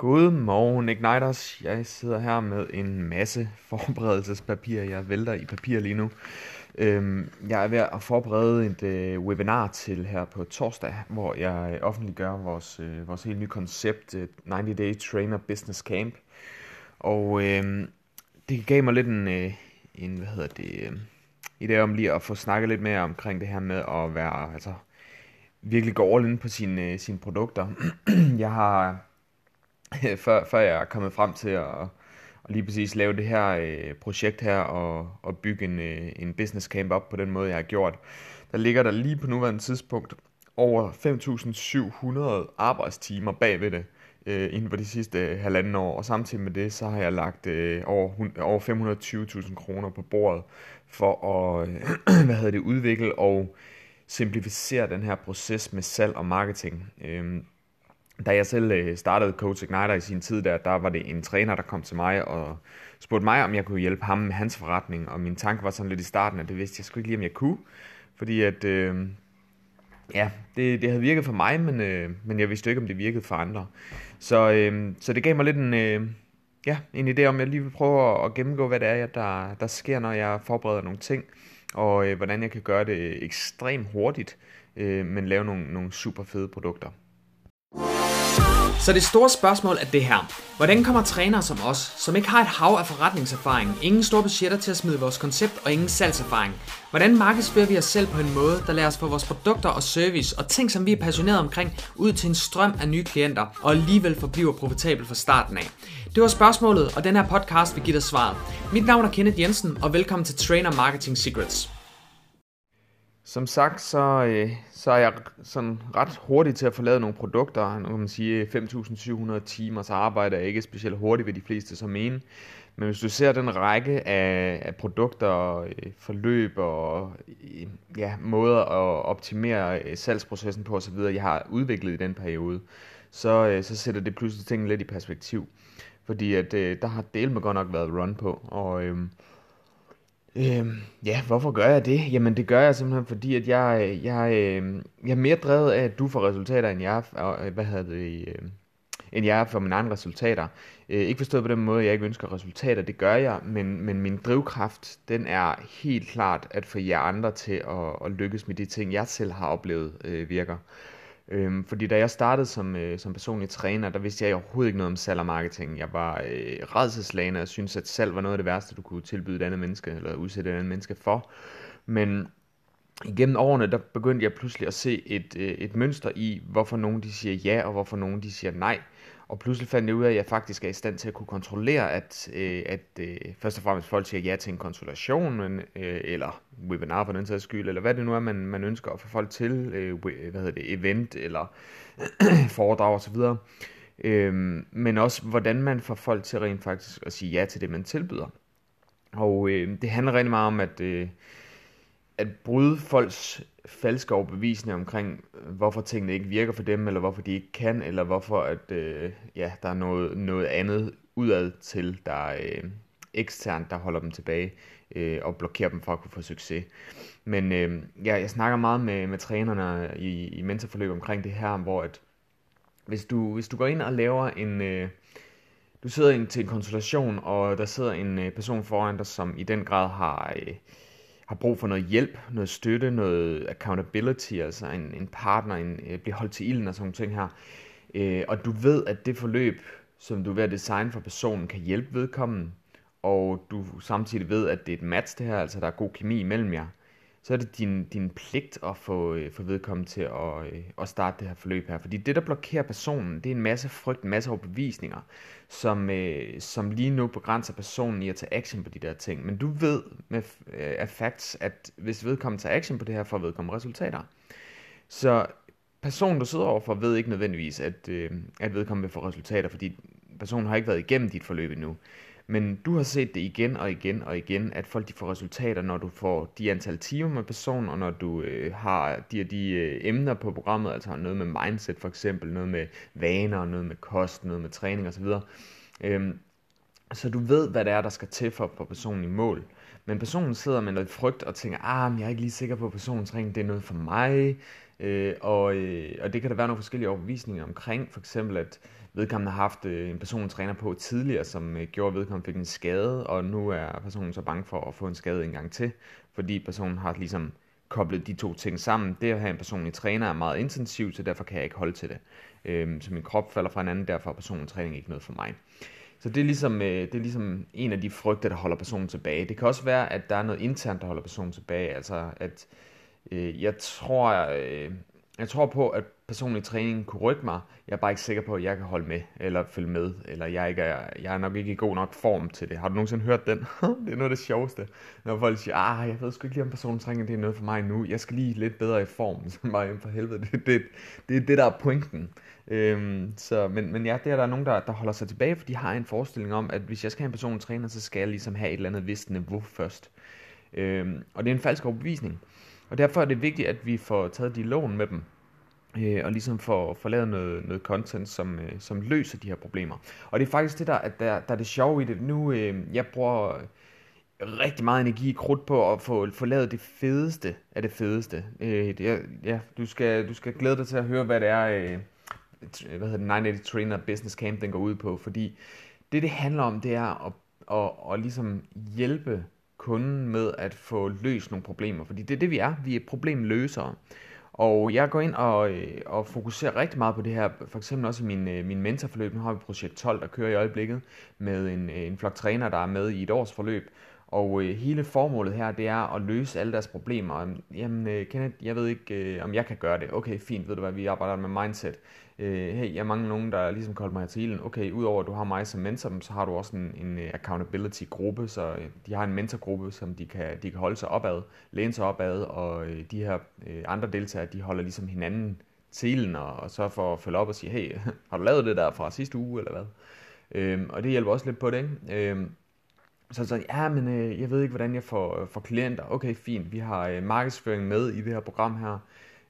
Godmorgen Igniters. Jeg sidder her med en masse forberedelsespapir. Jeg vælter i papir lige nu. Øhm, jeg er ved at forberede et øh, webinar til her på torsdag, hvor jeg øh, offentliggør vores, øh, vores helt nye koncept, 90 Day Trainer Business Camp. Og øh, det gav mig lidt en, en hvad hedder det, idé om lige at få snakket lidt mere omkring det her med at være, altså virkelig gå all in på sine, sine produkter. jeg har før, før jeg er kommet frem til at, at lige præcis lave det her øh, projekt her og, og bygge en, øh, en business camp op på den måde, jeg har gjort. Der ligger der lige på nuværende tidspunkt over 5.700 arbejdstimer bag ved det øh, inden for de sidste øh, halvanden år, og samtidig med det, så har jeg lagt øh, over, over 520.000 kroner på bordet for at øh, hvad hedder det, udvikle og simplificere den her proces med salg og marketing. Øh, da jeg selv øh, startede Coach Igniter i sin tid der, der var det en træner, der kom til mig og spurgte mig, om jeg kunne hjælpe ham med hans forretning. Og min tanke var sådan lidt i starten, at det vidste jeg sgu ikke lige, om jeg kunne. Fordi at, øh, ja, det, det havde virket for mig, men, øh, men jeg vidste ikke, om det virkede for andre. Så, øh, så det gav mig lidt en, øh, ja, en idé om, at jeg lige vil prøve at gennemgå, hvad det er, der, der sker, når jeg forbereder nogle ting. Og øh, hvordan jeg kan gøre det ekstremt hurtigt, øh, men lave nogle, nogle super fede produkter. Så det store spørgsmål er det her. Hvordan kommer trænere som os, som ikke har et hav af forretningserfaring, ingen store budgetter til at smide vores koncept og ingen salgserfaring, hvordan markedsfører vi os selv på en måde, der lader os få vores produkter og service og ting, som vi er passionerede omkring, ud til en strøm af nye klienter og alligevel forbliver profitabel fra starten af? Det var spørgsmålet, og den her podcast vil give dig svaret. Mit navn er Kenneth Jensen, og velkommen til Trainer Marketing Secrets. Som sagt, så, øh, så er jeg sådan ret hurtig til at få lavet nogle produkter. Nu kan man sige, øh, 5.700 timers arbejde er ikke specielt hurtigt ved de fleste som en. Men hvis du ser den række af, af produkter, øh, forløb og øh, ja, måder at optimere salgsprocessen på osv., jeg har udviklet i den periode, så, så sætter det pludselig tingene lidt i perspektiv. Fordi at, der har del med godt nok været run på. Og, øhm, Øhm, ja, hvorfor gør jeg det? Jamen det gør jeg simpelthen fordi, at jeg, jeg, øhm, jeg er mere drevet af, at du får resultater, end jeg, og, øh, hvad hedder det, øh, end jeg er for mine egne resultater. Øh, ikke forstået på den måde, at jeg ikke ønsker resultater, det gør jeg, men, men min drivkraft, den er helt klart at få jer andre til at, at lykkes med de ting, jeg selv har oplevet øh, virker. Øhm, fordi da jeg startede som, øh, som personlig træner, der vidste jeg overhovedet ikke noget om salg og marketing. Jeg var øh, redselslagende og syntes, at salg var noget af det værste, du kunne tilbyde et andet menneske, eller udsætte et andet menneske for. Men igennem årene, der begyndte jeg pludselig at se et, øh, et mønster i, hvorfor nogen de siger ja, og hvorfor nogen de siger nej. Og pludselig fandt jeg ud af, at jeg faktisk er i stand til at kunne kontrollere, at, øh, at øh, først og fremmest folk siger ja til en konsultation, men, øh, eller webinar for den sags skyld, eller hvad det nu er, man, man ønsker at få folk til, øh, hvad hedder det, event eller foredrag osv. Øh, men også, hvordan man får folk til rent faktisk at sige ja til det, man tilbyder. Og øh, det handler rigtig meget om, at... Øh, at bryde folks falske overbevisninger omkring, øh, hvorfor tingene ikke virker for dem, eller hvorfor de ikke kan, eller hvorfor at, øh, ja, der er noget, noget andet udad til, der er øh, eksternt, der holder dem tilbage øh, og blokerer dem for at kunne få succes. Men øh, ja, jeg snakker meget med, med trænerne i, i mentorforløb omkring det her, hvor at hvis du, hvis du går ind og laver en... Øh, du sidder ind til en konsultation, og der sidder en øh, person foran dig, som i den grad har... Øh, har brug for noget hjælp, noget støtte, noget accountability, altså en, en partner, en, øh, bliver holdt til ilden og sådan nogle ting her. Øh, og du ved, at det forløb, som du er ved at designe for personen, kan hjælpe vedkommende, og du samtidig ved, at det er et match det her, altså der er god kemi imellem jer, så er det din, din pligt at få, øh, få vedkommende til at, øh, at starte det her forløb her. Fordi det, der blokerer personen, det er en masse frygt, en masse overbevisninger, som, øh, som lige nu begrænser personen i at tage action på de der ting. Men du ved med øh, af facts, at hvis vedkommende tager action på det her, får vedkommende resultater. Så personen, du sidder overfor, ved ikke nødvendigvis, at, øh, at vedkommende vil få resultater, fordi personen har ikke været igennem dit forløb endnu. Men du har set det igen og igen og igen, at folk de får resultater, når du får de antal timer med personen, og når du øh, har de de øh, emner på programmet, altså noget med mindset for eksempel, noget med vaner, noget med kost, noget med træning osv. Øhm, så du ved, hvad det er, der skal til for at få personen i mål. Men personen sidder med noget frygt og tænker, ah, men jeg er ikke lige sikker på, at personens ring det er noget for mig. Øh, og, øh, og det kan der være nogle forskellige overbevisninger omkring. For eksempel, at vedkommende har haft øh, en personlig træner på tidligere, som øh, gjorde, at vedkommende fik en skade, og nu er personen så bange for at få en skade en gang til, fordi personen har ligesom koblet de to ting sammen. Det at have en personlig træner er meget intensivt, så derfor kan jeg ikke holde til det. Øhm, så min krop falder fra hinanden, derfor er personlig træning ikke noget for mig. Så det er, ligesom, øh, det er ligesom en af de frygter, der holder personen tilbage. Det kan også være, at der er noget internt, der holder personen tilbage. Altså, at øh, jeg tror, øh, jeg tror på, at personlig træning kunne rykke mig. Jeg er bare ikke sikker på, at jeg kan holde med, eller følge med, eller jeg, ikke er, jeg er nok ikke i god nok form til det. Har du nogensinde hørt den? det er noget af det sjoveste, når folk siger, ah, jeg ved sgu ikke lige om personlig træning, det er noget for mig nu. Jeg skal lige lidt bedre i form, så bare for helvede. Det, det, det er det, der er pointen. Øhm, så, men, men ja, det er der nogen, der, der holder sig tilbage, for de har en forestilling om, at hvis jeg skal have en personlig træner, så skal jeg ligesom have et eller andet vist niveau først. Øhm, og det er en falsk overbevisning. Og derfor er det vigtigt, at vi får taget de lån med dem, øh, og ligesom får, får lavet noget, noget content, som, øh, som løser de her problemer. Og det er faktisk det, der, at der, der er det sjove i det. Nu, øh, jeg bruger rigtig meget energi i krudt på at få, få lavet det fedeste af det fedeste. Øh, det, ja, du skal, du skal glæde dig til at høre, hvad det er, øh, hvad hedder det, 980 Trainer Business Camp, den går ud på. Fordi det, det handler om, det er at, at, at ligesom hjælpe kunden med at få løst nogle problemer. Fordi det er det, vi er. Vi er problemløsere. Og jeg går ind og, øh, og fokuserer rigtig meget på det her, for eksempel også i min, øh, min mentorforløb. Nu har vi projekt 12, der kører i øjeblikket, med en, øh, en flok træner, der er med i et års forløb. Og øh, hele formålet her, det er at løse alle deres problemer. Øhm, jamen, øh, Kenneth, jeg ved ikke, øh, om jeg kan gøre det. Okay, fint, ved du hvad, vi arbejder med mindset. Øh, hey, jeg mangler nogen, der ligesom kan mig til ilden. Okay, udover at du har mig som mentor, så har du også en, en øh, accountability-gruppe, så øh, de har en mentorgruppe, som de kan, de kan holde sig opad, læne sig opad, og øh, de her øh, andre deltagere, de holder ligesom hinanden til ilden, og, og så for at følge op og sige, hey, har du lavet det der fra sidste uge, eller hvad? Øh, og det hjælper også lidt på det, ikke? Øh, så så, ja, men øh, jeg ved ikke, hvordan jeg får, øh, får klienter. Okay, fint, vi har øh, markedsføring med i det her program her.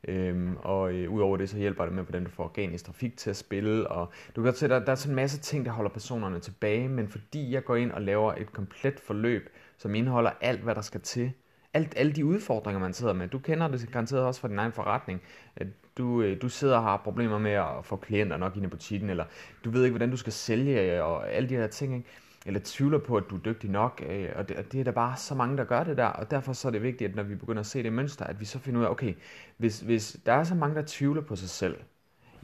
Øhm, og øh, udover det, så hjælper det med, hvordan du får organisk trafik til at spille. Og du kan se, der, der er sådan en masse ting, der holder personerne tilbage, men fordi jeg går ind og laver et komplet forløb, som indeholder alt, hvad der skal til, alt, alle de udfordringer, man sidder med. Du kender det garanteret også fra din egen forretning. At du, øh, du sidder og har problemer med at få klienter nok ind i butikken, eller du ved ikke, hvordan du skal sælge, øh, og alle de her ting. Ikke? Eller tvivler på, at du er dygtig nok, øh, og, det, og det er der bare så mange, der gør det der, og derfor så er det vigtigt, at når vi begynder at se det mønster, at vi så finder ud af, okay, hvis, hvis der er så mange, der tvivler på sig selv,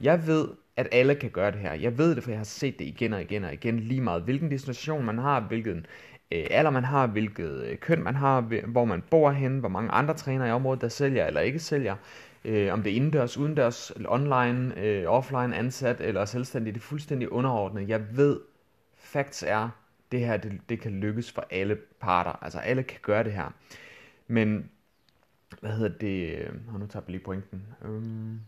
jeg ved, at alle kan gøre det her. Jeg ved det, for jeg har set det igen og igen og igen, lige meget hvilken destination man har, hvilken øh, alder man har, hvilket øh, køn man har, hvor man bor henne, hvor mange andre trænere i området, der sælger eller ikke sælger, øh, om det er indendørs, udendørs, online, øh, offline, ansat eller selvstændig, det er fuldstændig underordnet. Jeg ved, facts er, det her det, det kan lykkes for alle parter. Altså alle kan gøre det her. Men, hvad hedder det? Øh, og nu tager jeg lige pointen. Um,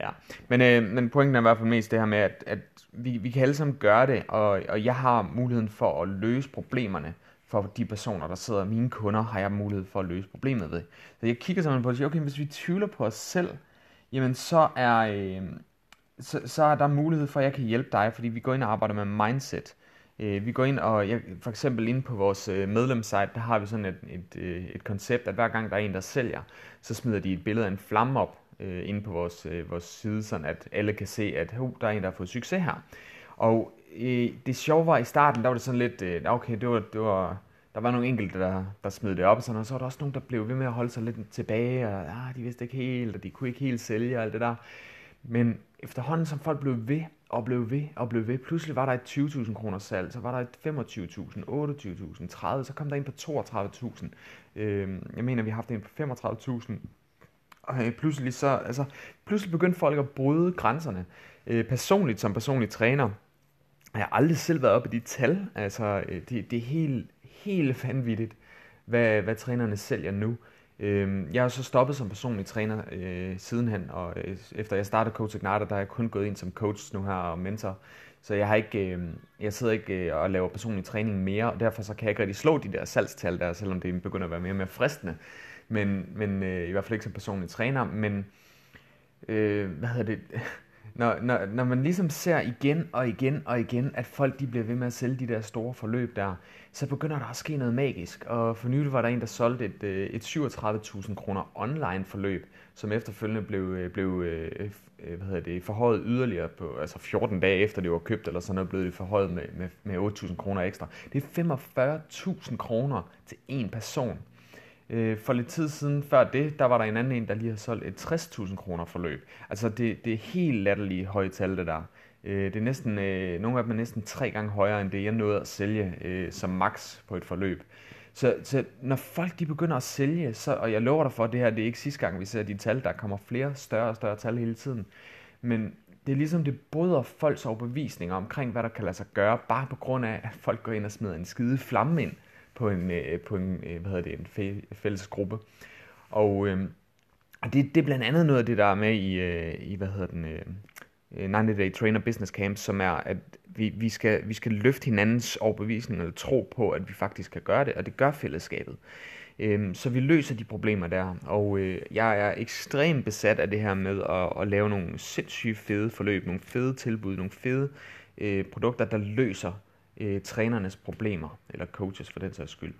ja, men, øh, men pointen er i hvert fald mest det her med, at, at vi, vi kan alle sammen gøre det, og, og jeg har muligheden for at løse problemerne for de personer, der sidder, mine kunder, har jeg mulighed for at løse problemet ved. Så jeg kigger simpelthen på og siger, okay, hvis vi tvivler på os selv, jamen så er, øh, så, så er der mulighed for, at jeg kan hjælpe dig, fordi vi går ind og arbejder med mindset. Øh, vi går ind og, ja, for eksempel inde på vores øh, medlemssite, der har vi sådan et, et, øh, et koncept, at hver gang der er en, der sælger, så smider de et billede af en flamme op øh, inde på vores, øh, vores side, sådan at alle kan se, at uh, der er en, der har fået succes her. Og øh, det sjove var i starten, der var det sådan lidt, øh, okay, det var, det var, der var nogle enkelte, der, der smed det op, og, sådan, og så var der også nogen, der blev ved med at holde sig lidt tilbage, og ah, de vidste ikke helt, og de kunne ikke helt sælge og alt det der. Men efterhånden, som folk blev ved og blev ved og blev ved, pludselig var der et 20.000 kroner salg, så var der et 25.000, 28.000, 30, så kom der ind på 32.000. Øh, jeg mener, vi har haft en på 35.000. Og øh, pludselig så, altså, pludselig begyndte folk at bryde grænserne. Øh, personligt, som personlig træner, jeg har aldrig selv været oppe i de tal. Altså, øh, det, det er helt, helt vanvittigt, hvad, hvad trænerne sælger nu. Øh, jeg har så stoppet som personlig træner øh, sidenhen, og øh, efter jeg startede Coach Igniter, der har jeg kun gået ind som coach nu her og mentor. Så jeg har ikke, øh, jeg sidder ikke øh, og laver personlig træning mere, og derfor så kan jeg ikke rigtig slå de der salgstal der, selvom det begynder at være mere og mere fristende. Men, men øh, i hvert fald ikke som personlig træner, men øh, hvad hedder det? Når, når, når man ligesom ser igen og igen og igen, at folk de bliver ved med at sælge de der store forløb der, så begynder der at ske noget magisk. Og for nylig var der en, der solgte et, øh, et 37.000 kroner online forløb, som efterfølgende blev, øh, blev øh, hvad hedder det, forhøjet yderligere på, altså 14 dage efter det var købt, eller sådan noget, blev det forhøjet med, med, med 8.000 kroner ekstra. Det er 45.000 kroner til en person. Øh, for lidt tid siden, før det, der var der en anden en, der lige har solgt et 60.000 kroner forløb. Altså det, det er helt latterlige høje tal, det der. Øh, det er næsten, øh, nogle af dem er næsten tre gange højere, end det jeg nåede at sælge øh, som max på et forløb. Så, så når folk de begynder at sælge, så, og jeg lover dig for, at det her det er ikke sidste gang, vi ser de tal, der kommer flere større og større tal hele tiden. Men det er ligesom, det bryder folks overbevisninger omkring, hvad der kan lade sig gøre, bare på grund af, at folk går ind og smider en skide flamme ind på en, øh, på en øh, hvad hedder det, en fælles gruppe. Og, øh, det, det er blandt andet noget af det, der er med i, øh, i hvad hedder den, øh, øh 90 Day Trainer Business Camp, som er, at vi, vi, skal, vi skal løfte hinandens overbevisning og tro på, at vi faktisk kan gøre det, og det gør fællesskabet. Øhm, så vi løser de problemer der, og øh, jeg er ekstremt besat af det her med at, at lave nogle sindssygt fede forløb, nogle fede tilbud, nogle fede øh, produkter, der løser øh, trænernes problemer, eller coaches for den sags skyld.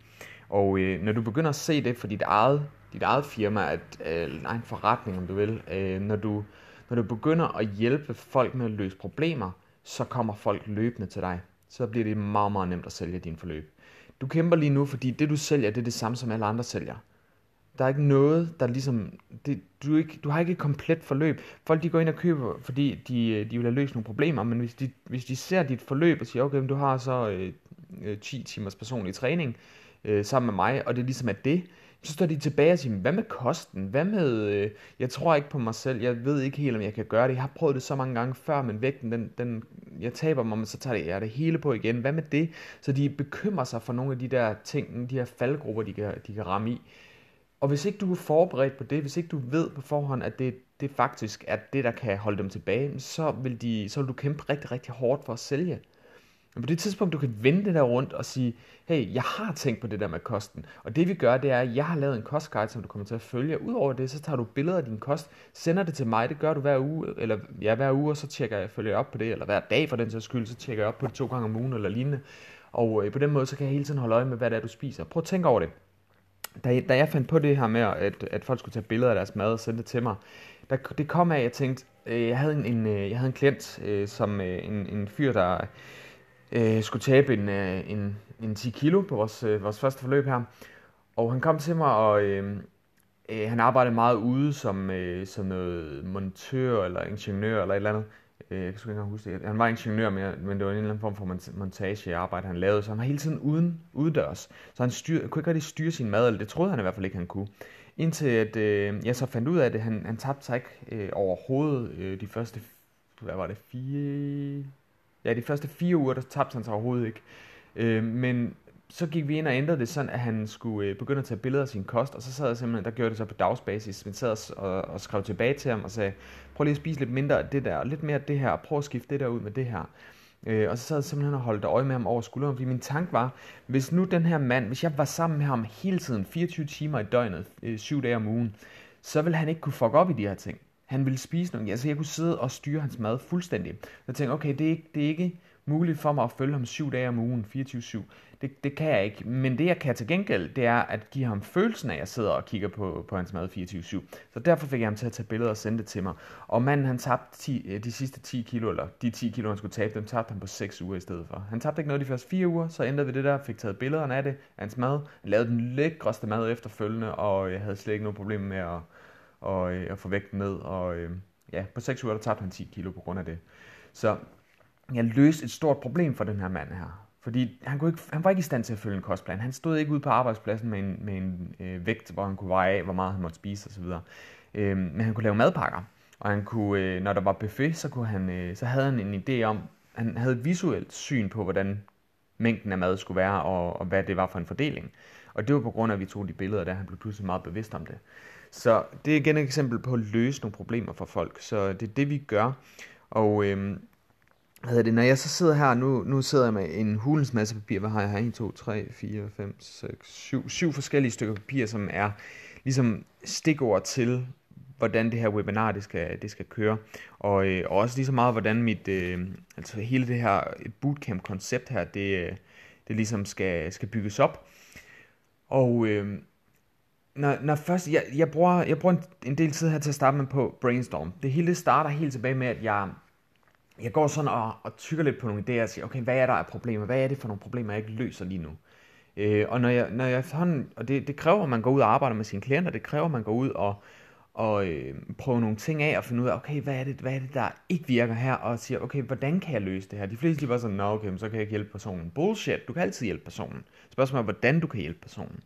Og øh, når du begynder at se det for dit eget, dit eget firma, at, øh, nej, en forretning om du vil, øh, når, du, når du begynder at hjælpe folk med at løse problemer, så kommer folk løbende til dig. Så bliver det meget, meget nemt at sælge din forløb. Du kæmper lige nu, fordi det du sælger, det er det samme som alle andre sælger. Der er ikke noget, der ligesom... Det, du, ikke, du har ikke et komplet forløb. Folk de går ind og køber, fordi de, øh, de vil have løst nogle problemer, men hvis de, hvis de ser dit forløb og siger, okay, men du har så øh, øh 10 timers personlig træning øh, sammen med mig, og det ligesom er det, så står de tilbage og siger, hvad med kosten? Hvad med, øh, jeg tror ikke på mig selv, jeg ved ikke helt, om jeg kan gøre det. Jeg har prøvet det så mange gange før, men vægten, den, den, jeg taber mig, men så tager det, jeg det hele på igen. Hvad med det? Så de bekymrer sig for nogle af de der ting, de her faldgrupper, de kan, de kan ramme i. Og hvis ikke du er forberedt på det, hvis ikke du ved på forhånd, at det, det faktisk er det, der kan holde dem tilbage, så vil, de, så vil du kæmpe rigtig, rigtig hårdt for at sælge. Men på det tidspunkt, du kan vende det der rundt og sige, hey, jeg har tænkt på det der med kosten. Og det vi gør, det er, at jeg har lavet en kostguide, som du kommer til at følge. Udover det, så tager du billeder af din kost, sender det til mig, det gør du hver uge, eller ja, hver uge, og så tjekker jeg, følger jeg op på det, eller hver dag for den sags skyld, så tjekker jeg op på det to gange om ugen, eller lignende. Og øh, på den måde, så kan jeg hele tiden holde øje med, hvad det er, du spiser. Prøv at tænke over det da, da jeg fandt på det her med, at, at folk skulle tage billeder af deres mad og sende det til mig, der, det kom af, at jeg tænkte, øh, jeg havde en, en, øh, jeg havde en klient, øh, som øh, en, en fyr, der øh, skulle tabe en, øh, en, en 10 kilo på vores, øh, vores første forløb her. Og han kom til mig, og øh, øh, han arbejdede meget ude som, øh, som noget montør eller ingeniør eller et eller andet. Øh, jeg kan sgu ikke engang huske det. Han var ingeniør, men det var en eller anden form for montagearbejde, han lavede. Så han var hele tiden uden, udendørs. Så han styr, kunne ikke rigtig styre sin mad, eller det troede han i hvert fald ikke, han kunne. Indtil at, øh, jeg så fandt ud af det, han, han tabte sig ikke øh, overhovedet øh, de første, hvad var det, fire... Ja, de første fire uger, der tabte han sig overhovedet ikke. Øh, men så gik vi ind og ændrede det sådan, at han skulle øh, begynde at tage billeder af sin kost, og så sad jeg simpelthen, der gjorde det så på dagsbasis, men sad og, og skrev tilbage til ham og sagde, prøv lige at spise lidt mindre af det der, og lidt mere af det her, og prøv at skifte det der ud med det her. Øh, og så sad jeg simpelthen og holdt øje med ham over skulderen, fordi min tanke var, hvis nu den her mand, hvis jeg var sammen med ham hele tiden, 24 timer i døgnet, øh, 7 dage om ugen, så ville han ikke kunne fuck op i de her ting. Han ville spise noget. Altså jeg kunne sidde og styre hans mad fuldstændig. Jeg tænkte, okay, det er ikke, det er ikke muligt for mig at følge ham 7 dage om ugen, 24-7. Det, det kan jeg ikke. Men det jeg kan til gengæld, det er at give ham følelsen af, at jeg sidder og kigger på, på hans mad 24-7. Så derfor fik jeg ham til at tage billeder og sende det til mig. Og manden han tabte 10, øh, de sidste 10 kilo, eller de 10 kilo han skulle tabe, dem tabte han på 6 uger i stedet for. Han tabte ikke noget de første 4 uger, så ændrede vi det der, fik taget billederne af det, af hans mad, lavede den lækreste mad efterfølgende, og øh, jeg havde slet ikke noget problem med at, og, øh, at få vægten ned. Og øh, ja, på 6 uger der tabte han 10 kilo på grund af det. Så jeg løste et stort problem for den her mand her. Fordi han, kunne ikke, han var ikke i stand til at følge en kostplan. Han stod ikke ude på arbejdspladsen med en, med en øh, vægt, hvor han kunne veje af, hvor meget han måtte spise osv. Øh, men han kunne lave madpakker. Og han kunne, øh, når der var buffet, så, kunne han, øh, så havde han en idé om, han havde et visuelt syn på, hvordan mængden af mad skulle være, og, og hvad det var for en fordeling. Og det var på grund af, at vi tog de billeder der, han blev pludselig meget bevidst om det. Så det er igen et eksempel på at løse nogle problemer for folk. Så det er det, vi gør. Og øh, hvad det, når jeg så sidder her, nu, nu sidder jeg med en hulens masse papir, hvad har jeg her? 1, 2, 3, 4, 5, 6, 7, 7 forskellige stykker papir, som er ligesom stikord til, hvordan det her webinar det skal, det skal køre. Og, øh, og også lige så meget, hvordan mit, øh, altså hele det her bootcamp-koncept her, det, øh, det ligesom skal, skal bygges op. Og øh, når, når først, jeg, jeg, bruger, jeg bruger en, en del tid her til at starte med på brainstorm. Det hele starter helt tilbage med, at jeg, jeg går sådan og, og tykker lidt på nogle idéer og siger, okay, hvad er der af problemer? Hvad er det for nogle problemer, jeg ikke løser lige nu? Øh, og når jeg, når jeg sådan, og det, det kræver, at man går ud og arbejder med sine klienter, det kræver, at man går ud og, og øh, prøver nogle ting af og finde ud af, okay, hvad er, det, hvad er det, der ikke virker her, og siger, okay, hvordan kan jeg løse det her? De fleste de bare sådan, nå okay, så kan jeg ikke hjælpe personen. Bullshit, du kan altid hjælpe personen. Spørgsmålet er, hvordan du kan hjælpe personen.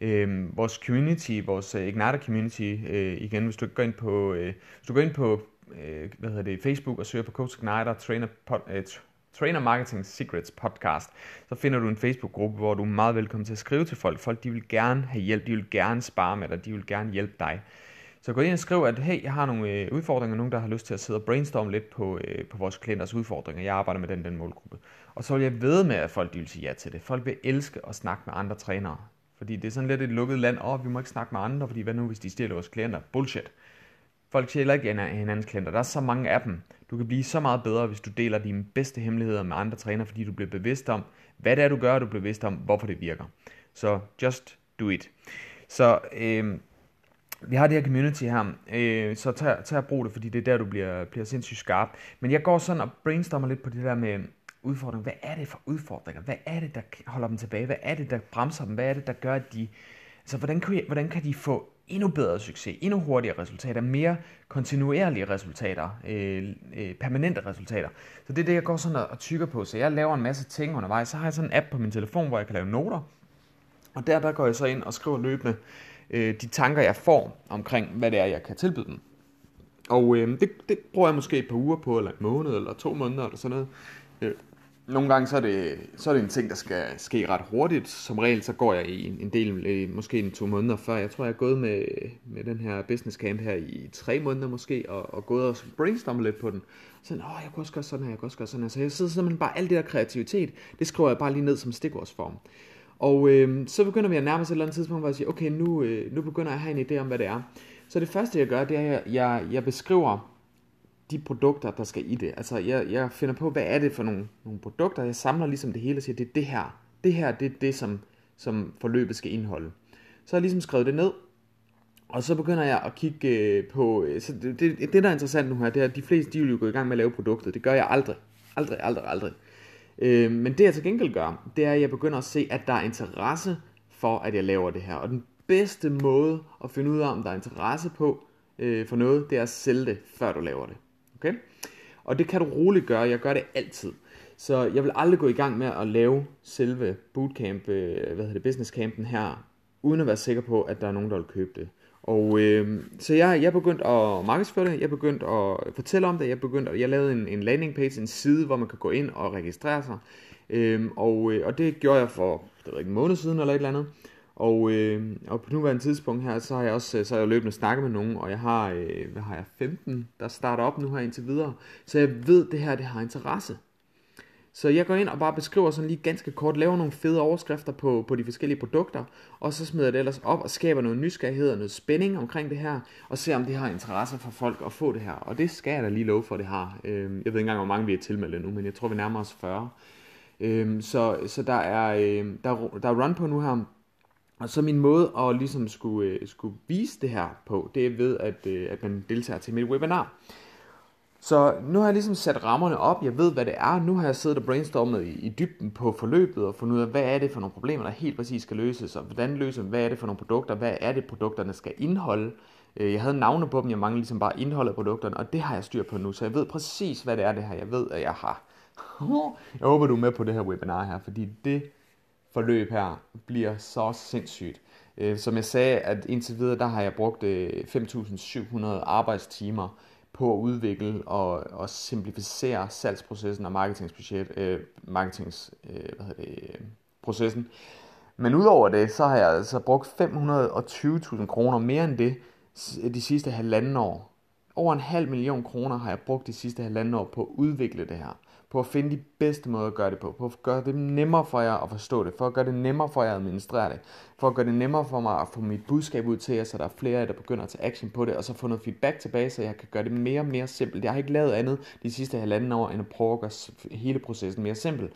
Øh, vores community, vores uh, Igniter community, øh, igen, hvis du går ind på, øh, hvis du går ind på øh, hvad hedder det, Facebook og søger på Coach Igniter Trainer, pod, øh, Trainer Marketing Secrets podcast, så finder du en Facebook-gruppe, hvor du er meget velkommen til at skrive til folk. Folk de vil gerne have hjælp, de vil gerne spare med dig, de vil gerne hjælpe dig. Så gå ind og skriv, at hey, jeg har nogle øh, udfordringer, nogen der har lyst til at sidde og brainstorme lidt på, øh, på vores klienters udfordringer. Jeg arbejder med den, den målgruppe. Og så vil jeg ved med, at folk de vil sige ja til det. Folk vil elske at snakke med andre trænere. Fordi det er sådan lidt et lukket land. Åh, oh, vi må ikke snakke med andre, fordi hvad nu, hvis de stjæler vores klienter? Bullshit. Folk sjæler ikke hinandens klienter. Der er så mange af dem. Du kan blive så meget bedre, hvis du deler dine bedste hemmeligheder med andre trænere, fordi du bliver bevidst om, hvad det er, du gør, og du bliver bevidst om, hvorfor det virker. Så just do it. Så øh, vi har det her community her, øh, så tag, tag og brug det, fordi det er der, du bliver, bliver sindssygt skarp. Men jeg går sådan og brainstormer lidt på det der med udfordringer. Hvad er det for udfordringer? Hvad er det, der holder dem tilbage? Hvad er det, der bremser dem? Hvad er det, der gør, at de... Altså, hvordan kan, hvordan kan de få endnu bedre succes, endnu hurtigere resultater, mere kontinuerlige resultater, øh, øh, permanente resultater. Så det er det, jeg går sådan og, tykker på. Så jeg laver en masse ting undervejs. Så har jeg sådan en app på min telefon, hvor jeg kan lave noter. Og der, der går jeg så ind og skriver løbende øh, de tanker, jeg får omkring, hvad det er, jeg kan tilbyde dem. Og øh, det, det bruger jeg måske et par uger på, eller en måned, eller to måneder, eller sådan noget. Øh, nogle gange så er, det, så er det en ting, der skal ske ret hurtigt. Som regel så går jeg i en, en del, måske en to måneder før. Jeg tror, jeg er gået med, med den her business camp her i tre måneder måske, og, og gået og brainstormet lidt på den. Så åh, jeg kunne også gøre sådan her, jeg kunne også gøre sådan her. Så jeg sidder simpelthen bare, alt det der kreativitet, det skriver jeg bare lige ned som stikordsform. Og øh, så begynder vi at nærme os et eller andet tidspunkt, hvor jeg siger, okay, nu, øh, nu begynder jeg at have en idé om, hvad det er. Så det første, jeg gør, det er, at jeg, jeg beskriver de produkter, der skal i det. Altså, jeg, jeg finder på, hvad er det for nogle, nogle produkter. Jeg samler ligesom det hele og siger, det er det her. Det her, det er det, som, som forløbet skal indeholde. Så har jeg ligesom skrevet det ned, og så begynder jeg at kigge øh, på, øh, så det, det, det der er interessant nu her, det er, at de fleste, de vil jo gå i gang med at lave produktet. Det gør jeg aldrig. Aldrig, aldrig, aldrig. Øh, men det jeg til gengæld gør, det er, at jeg begynder at se, at der er interesse for, at jeg laver det her. Og den bedste måde at finde ud af, om der er interesse på øh, for noget, det er at sælge det, før du laver det. Okay? Og det kan du roligt gøre. Jeg gør det altid. Så jeg vil aldrig gå i gang med at lave selve bootcamp, øh, hvad hedder det, business campen her, uden at være sikker på, at der er nogen, der vil købe det. Og øh, så jeg, jeg begyndte at markedsføre det, jeg begyndte at fortælle om det, jeg begyndte, jeg lavede en, en landing page, en side, hvor man kan gå ind og registrere sig. Øh, og, øh, og det gjorde jeg for det ved, ikke en måned siden eller et eller andet. Og, øh, og på nuværende tidspunkt her, så har jeg også øh, så har jeg løbende snakket med nogen, og jeg har, øh, hvad har jeg, 15, der starter op nu her indtil videre. Så jeg ved, det her, det har interesse. Så jeg går ind og bare beskriver sådan lige ganske kort, laver nogle fede overskrifter på, på de forskellige produkter, og så smider jeg det ellers op og skaber noget nysgerrighed og noget spænding omkring det her, og ser om det har interesse for folk at få det her. Og det skal jeg da lige love for, det har. Øh, jeg ved ikke engang, hvor mange vi er tilmeldt nu, men jeg tror, vi nærmer os 40. Øh, så, så der er, øh, der, der er run på nu her, og så min måde at ligesom skulle, øh, skulle vise det her på, det er ved, at, øh, at man deltager til mit webinar. Så nu har jeg ligesom sat rammerne op, jeg ved hvad det er, nu har jeg siddet og brainstormet i, i dybden på forløbet og fundet ud af, hvad er det for nogle problemer, der helt præcis skal løses, og hvordan løser hvad er det for nogle produkter, hvad er det produkterne skal indeholde. Øh, jeg havde navne på dem, jeg manglede ligesom bare indholdet af produkterne, og det har jeg styr på nu, så jeg ved præcis hvad det er det her, jeg ved at jeg har. Jeg håber du er med på det her webinar her, fordi det forløb her bliver så sindssygt. Øh, som jeg sagde, at indtil videre, der har jeg brugt øh, 5.700 arbejdstimer på at udvikle og, og simplificere salgsprocessen og marketingsbudget, øh, marketings, øh, hvad hedder det, øh, processen. Men udover det, så har jeg altså brugt 520.000 kroner mere end det de sidste halvanden år. Over en halv million kroner har jeg brugt de sidste halvanden år på at udvikle det her på at finde de bedste måder at gøre det på, på at gøre det nemmere for jer at forstå det, for at gøre det nemmere for jer at administrere det, for at gøre det nemmere for mig at få mit budskab ud til jer, så der er flere af jer, der begynder at tage action på det, og så få noget feedback tilbage, så jeg kan gøre det mere og mere simpelt. Jeg har ikke lavet andet de sidste halvanden år, end at prøve at gøre hele processen mere simpel.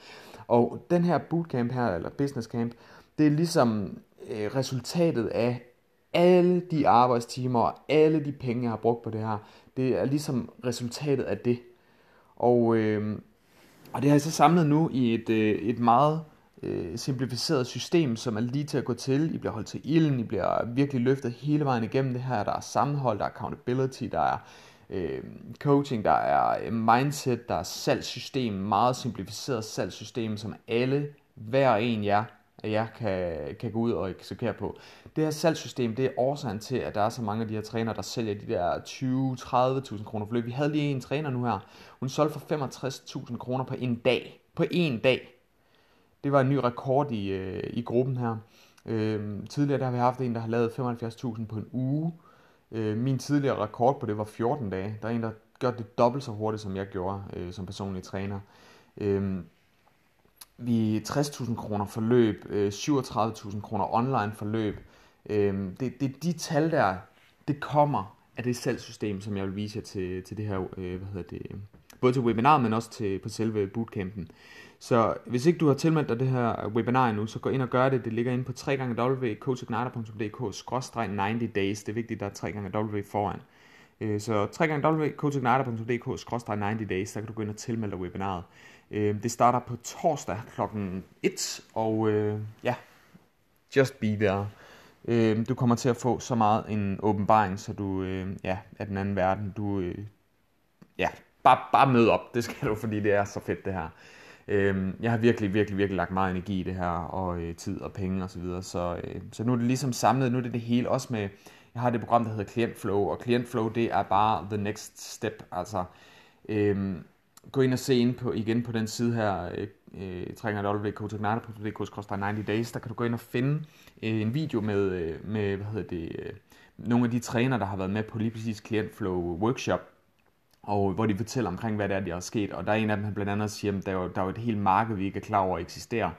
Og den her bootcamp her, eller business camp, det er ligesom øh, resultatet af alle de arbejdstimer og alle de penge, jeg har brugt på det her. Det er ligesom resultatet af det. Og, øh, og det har jeg så samlet nu i et, øh, et meget øh, simplificeret system, som er lige til at gå til. I bliver holdt til ilden, I bliver virkelig løftet hele vejen igennem det her. Der er sammenhold, der er accountability, der er øh, coaching, der er øh, mindset, der er salgssystem, meget simplificeret salgssystem, som alle, hver en jer, jeg kan, kan gå ud og eksekvere på. Det her salgssystem, det er årsagen til, at der er så mange af de her trænere, der sælger de der 20-30.000 kroner forløb. Vi havde lige en træner nu her, hun solgte for 65.000 kroner på en dag. På en dag. Det var en ny rekord i, øh, i gruppen her. Øh, tidligere der har vi haft en, der har lavet 75.000 på en uge. Øh, min tidligere rekord på det var 14 dage. Der er en, der gør det dobbelt så hurtigt, som jeg gjorde øh, som personlig træner. Øh, vi 60.000 kroner forløb, øh, 37.000 kroner online forløb. Øh, det, det, de tal der, det kommer af det salgssystem, som jeg vil vise jer til, til det her, øh, hvad hedder det, både til webinar, men også til, på selve bootcampen. Så hvis ikke du har tilmeldt dig det her webinar endnu, så gå ind og gør det. Det ligger inde på www.coachigniter.dk-90 days. Det er vigtigt, at der er 3 gange W foran. Øh, så www.coachigniter.dk-90 days, der kan du gå ind og tilmelde dig webinaret. Øh, det starter på torsdag kl. 1, og øh, ja, just be there. Øh, Du kommer til at få så meget en åbenbaring, så du øh, ja, er den anden verden. Du, øh, ja, bare, bare mød op, det skal du, fordi det er så fedt det her. Øh, jeg har virkelig, virkelig, virkelig lagt meget energi i det her, og øh, tid og penge og så videre, så, øh, så nu er det ligesom samlet, nu er det det hele, også med, jeg har det program, der hedder Clientflow, og Clientflow, det er bare the next step, altså, øh, gå ind og se ind på, igen på den side her, øh, øh www.coachignator.dk 90 days, der kan du gå ind og finde øh, en video med, øh, med, hvad hedder det, øh, nogle af de træner, der har været med på lige præcis Clientflow workshop, og hvor de fortæller omkring, hvad det er, der er sket. Og der er en af dem, han blandt andet siger, at der er jo, der er jo et helt marked, vi ikke er klar over eksisterer.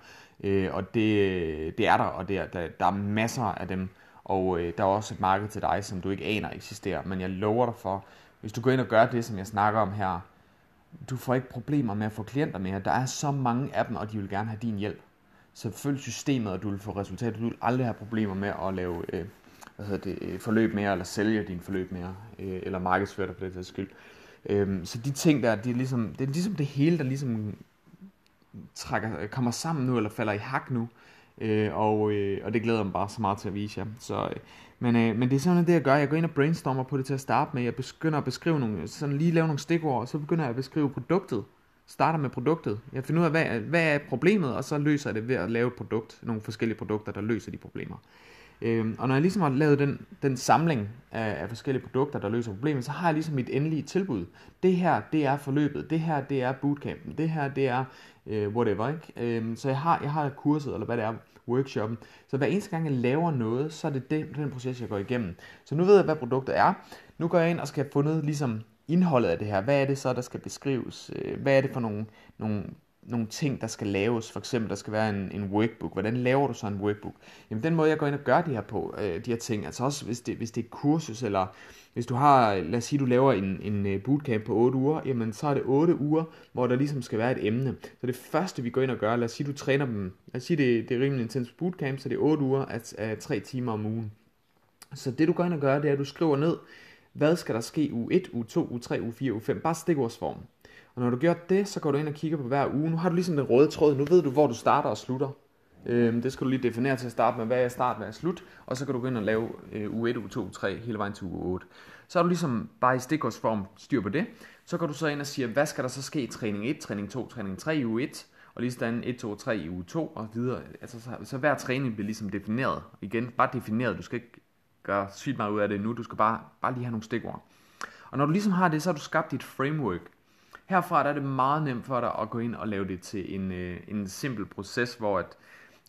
Øh, og det, det er der, og det er, der, der er masser af dem. Og øh, der er også et marked til dig, som du ikke aner eksisterer. Men jeg lover dig for, hvis du går ind og gør det, som jeg snakker om her, du får ikke problemer med at få klienter mere. Der er så mange af dem, og de vil gerne have din hjælp. Så følg systemet, og du vil få resultater. Du vil aldrig have problemer med at lave øh, hvad hedder det, øh, forløb mere, eller sælge din forløb mere, øh, eller markedsføre dig på det skyld. Øh, så de ting der, det er, ligesom, det er ligesom det hele, der ligesom trækker, kommer sammen nu, eller falder i hak nu. Øh, og, øh, og det glæder mig bare så meget til at vise jer. Så, øh, men, øh, men det er sådan det, jeg gør. Jeg går ind og brainstormer på det til at starte med. Jeg begynder at beskrive nogle, sådan lige lave nogle stikord, og så begynder jeg at beskrive produktet. Starter med produktet. Jeg finder ud af, hvad, hvad er problemet, og så løser jeg det ved at lave et produkt. Nogle forskellige produkter, der løser de problemer. Øh, og når jeg ligesom har lavet den, den samling af, af forskellige produkter, der løser problemet, så har jeg ligesom mit endelige tilbud. Det her, det er forløbet. Det her, det er bootcampen. Det her, det er øh, whatever. Ikke? Øhm, så jeg har, jeg har kurset, eller hvad det er, workshoppen. Så hver eneste gang jeg laver noget, så er det den, den proces, jeg går igennem. Så nu ved jeg, hvad produktet er. Nu går jeg ind og skal have fundet ligesom indholdet af det her. Hvad er det så, der skal beskrives? Øh, hvad er det for nogle, nogle nogle ting, der skal laves. For eksempel, der skal være en, en workbook. Hvordan laver du så en workbook? Jamen, den måde, jeg går ind og gør de her på, øh, de her ting, altså også hvis det, hvis det er kursus, eller hvis du har, lad os sige, du laver en, en øh, bootcamp på 8 uger, jamen så er det 8 uger, hvor der ligesom skal være et emne. Så det første, vi går ind og gør, lad os sige, du træner dem, lad os sige, det, det er rimelig intens bootcamp, så det er 8 uger af, af 3 timer om ugen. Så det, du går ind og gør, det er, at du skriver ned, hvad skal der ske u 1, u 2, u 3, u 4, u 5, bare stikordsform. Og når du gør det, så går du ind og kigger på hver uge. Nu har du ligesom den røde tråd. Nu ved du, hvor du starter og slutter. Øhm, det skal du lige definere til at starte med, hvad er start, hvad er slut. Og så kan du gå ind og lave øh, uge 1, uge 2, uge 3, hele vejen til uge 8. Så er du ligesom bare i stikordsform styr på det. Så går du så ind og siger, hvad skal der så ske i træning 1, træning 2, træning 3 i uge 1. Og lige sådan 1, 2, 3 i uge 2 og videre. Altså, så, så hver træning bliver ligesom defineret. Igen, bare defineret. Du skal ikke gøre sygt meget ud af det nu. Du skal bare, bare lige have nogle stikord. Og når du ligesom har det, så har du skabt dit framework. Herfra der er det meget nemt for dig at gå ind og lave det til en, øh, en simpel proces, hvor at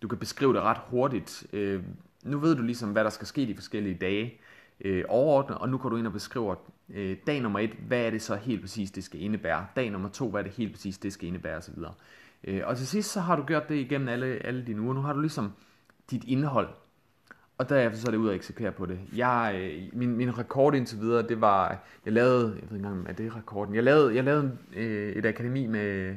du kan beskrive det ret hurtigt. Øh, nu ved du ligesom, hvad der skal ske de forskellige dage øh, overordnet, og nu går du ind og beskriver Øh, dag nummer et, hvad er det så helt præcis, det skal indebære? Dag nummer to, hvad er det helt præcis, det skal indebære osv. Øh, og til sidst, så har du gjort det igennem alle, alle dine uger. Nu har du ligesom dit indhold, og derefter så er det ud at eksekvere på det. Jeg, øh, min, min rekord indtil videre, det var, jeg lavede, jeg ved ikke engang, er det rekorden? Jeg lavede, jeg lavede øh, et akademi med,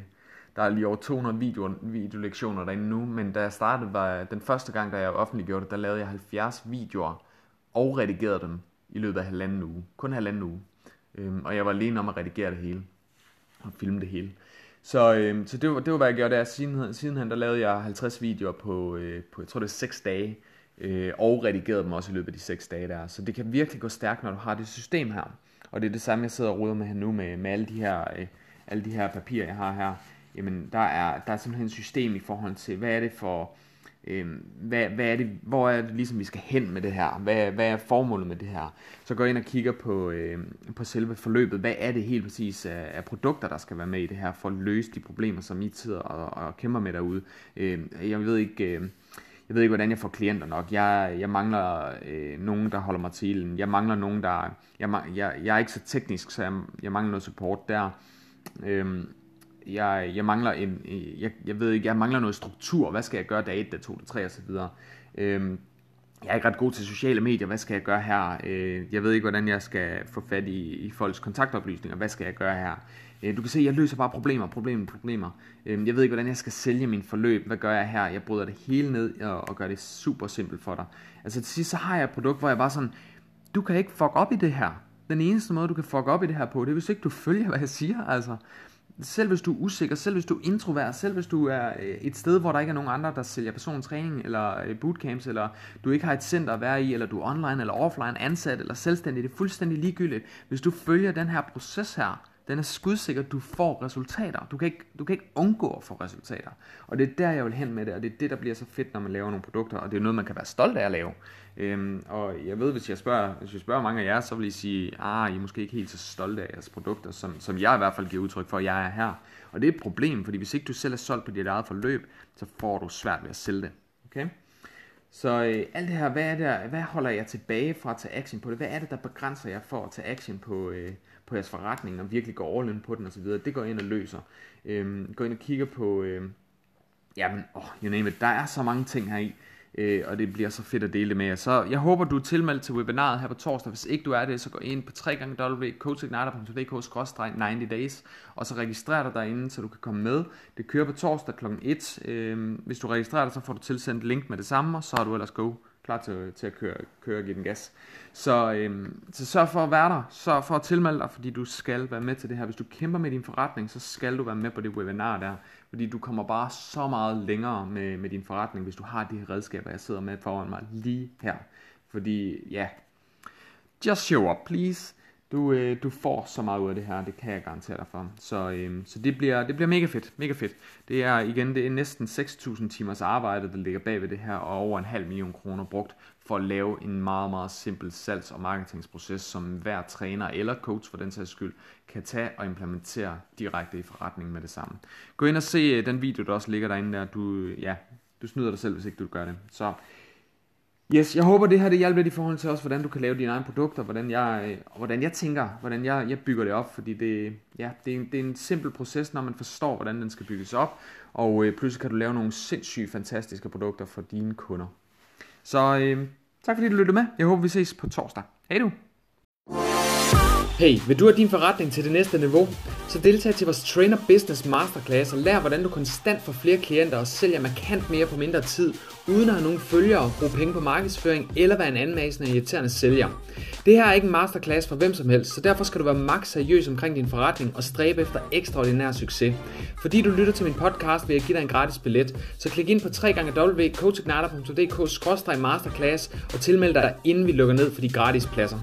der er lige over 200 video, videolektioner derinde nu, men da jeg startede, var den første gang, da jeg offentliggjorde det, der lavede jeg 70 videoer og redigerede dem i løbet af halvanden uge. Kun halvanden uge. Øhm, og jeg var alene om at redigere det hele og filme det hele. Så, øhm, så det, var, det var, hvad jeg gjorde der. Siden, sidenhen, der lavede jeg 50 videoer på, øh, på jeg tror det er 6 dage, øh, og redigeret dem også i løbet af de 6 dage der. Så det kan virkelig gå stærkt, når du har det system her. Og det er det samme, jeg sidder og ruder med her nu, med, med alle, de her, øh, alle de her papirer, jeg har her. Jamen, der er, der er simpelthen et system i forhold til, hvad er det for øh, hvad, hvad er det, hvor er det ligesom vi skal hen med det her, hvad, hvad er formålet med det her, så går jeg ind og kigger på, øh, på selve forløbet, hvad er det helt præcis af, af produkter, der skal være med i det her, for at løse de problemer, som I sidder og, og kæmper med derude. Øh, jeg ved ikke... Øh, jeg ved ikke, hvordan jeg får klienter nok. Jeg, jeg mangler øh, nogen, der holder mig til ilden. Jeg mangler nogen, der... Jeg, jeg, jeg er ikke så teknisk, så jeg, jeg mangler noget support der. Øhm, jeg, jeg mangler en, øh, jeg, jeg ved ikke, jeg mangler noget struktur. Hvad skal jeg gøre dag 1, dag 2, dag 3 osv. Øhm, jeg er ikke ret god til sociale medier. Hvad skal jeg gøre her? Øh, jeg ved ikke, hvordan jeg skal få fat i, i folks kontaktoplysninger. Hvad skal jeg gøre her? Øh, du kan se, jeg løser bare problemer, problemer, problemer. Øhm, jeg ved ikke, hvordan jeg skal sælge min forløb. Hvad gør jeg her? Jeg bryder det hele ned og, og gør det super simpelt for dig. Altså til sidst, så har jeg et produkt, hvor jeg bare sådan, du kan ikke fuck op i det her. Den eneste måde, du kan fuck op i det her på, det er, hvis ikke du følger, hvad jeg siger. Altså, selv hvis du er usikker, selv hvis du er introvert, selv hvis du er øh, et sted, hvor der ikke er nogen andre, der sælger personlig træning, eller øh, bootcamps, eller du ikke har et center at være i, eller du er online eller offline ansat eller selvstændig, det er fuldstændig ligegyldigt. Hvis du følger den her proces her, den er skudsikker, du får resultater. Du kan, ikke, du kan ikke undgå at få resultater. Og det er der, jeg vil hen med det, og det er det, der bliver så fedt, når man laver nogle produkter, og det er noget, man kan være stolt af at lave. Øhm, og jeg ved, hvis jeg spørger, hvis jeg spørger mange af jer, så vil I sige, ah, I er måske ikke helt så stolte af jeres produkter, som, som jeg i hvert fald giver udtryk for, at jeg er her. Og det er et problem, fordi hvis ikke du selv er solgt på dit eget forløb, så får du svært ved at sælge det. Okay? Så øh, alt det her, hvad, er det, hvad holder jeg tilbage fra at tage action på det? Hvad er det, der begrænser jer for at tage action på, øh, på jeres forretning og virkelig gå all in på den osv.? Det går ind og løser. Øhm, gå ind og kigger på, øh, jamen, oh, you name it, der er så mange ting her i øh, og det bliver så fedt at dele med jer. Så jeg håber, du er tilmeldt til webinaret her på torsdag. Hvis ikke du er det, så gå ind på www.coachigniter.dk 90 days, og så registrer dig derinde, så du kan komme med. Det kører på torsdag kl. 1. Øh, hvis du registrerer dig, så får du tilsendt link med det samme, og så er du ellers god klar til, til at køre, køre og give den gas. Så, øhm, så sørg for at være der, sørg for at tilmelde dig, fordi du skal være med til det her. Hvis du kæmper med din forretning, så skal du være med på det webinar der, fordi du kommer bare så meget længere med, med din forretning, hvis du har de her redskaber, jeg sidder med foran mig lige her. Fordi, ja, just show up, please. Du, øh, du får så meget ud af det her, det kan jeg garantere dig for. Så, øh, så det, bliver, det bliver mega fedt, mega fedt. Det er igen, det er næsten 6.000 timers arbejde, der ligger bag ved det her, og over en halv million kroner brugt for at lave en meget, meget simpel salgs- og marketingsproces, som hver træner eller coach for den sags skyld kan tage og implementere direkte i forretningen med det samme. Gå ind og se øh, den video, der også ligger derinde der. Du, øh, ja, du snyder dig selv, hvis ikke du gør det. Så Yes, jeg håber det her det hjælper lidt i forhold til også, hvordan du kan lave dine egne produkter, hvordan jeg, øh, og hvordan jeg tænker, hvordan jeg, jeg bygger det op, fordi det, ja, det, er en, det er en simpel proces, når man forstår, hvordan den skal bygges op, og øh, pludselig kan du lave nogle sindssygt fantastiske produkter for dine kunder. Så øh, tak fordi du lyttede med. Jeg håber vi ses på torsdag. Hej du! Hey, vil du have din forretning til det næste niveau? Så deltag til vores Trainer Business Masterclass og lær, hvordan du konstant får flere klienter og sælger markant mere på mindre tid, uden at have nogen følgere, bruge penge på markedsføring eller være en anmasende irriterende sælger. Det her er ikke en masterclass for hvem som helst, så derfor skal du være maks seriøs omkring din forretning og stræbe efter ekstraordinær succes. Fordi du lytter til min podcast, vil jeg give dig en gratis billet, så klik ind på www.coachignata.dk masterclass og tilmeld dig, inden vi lukker ned for de gratis pladser.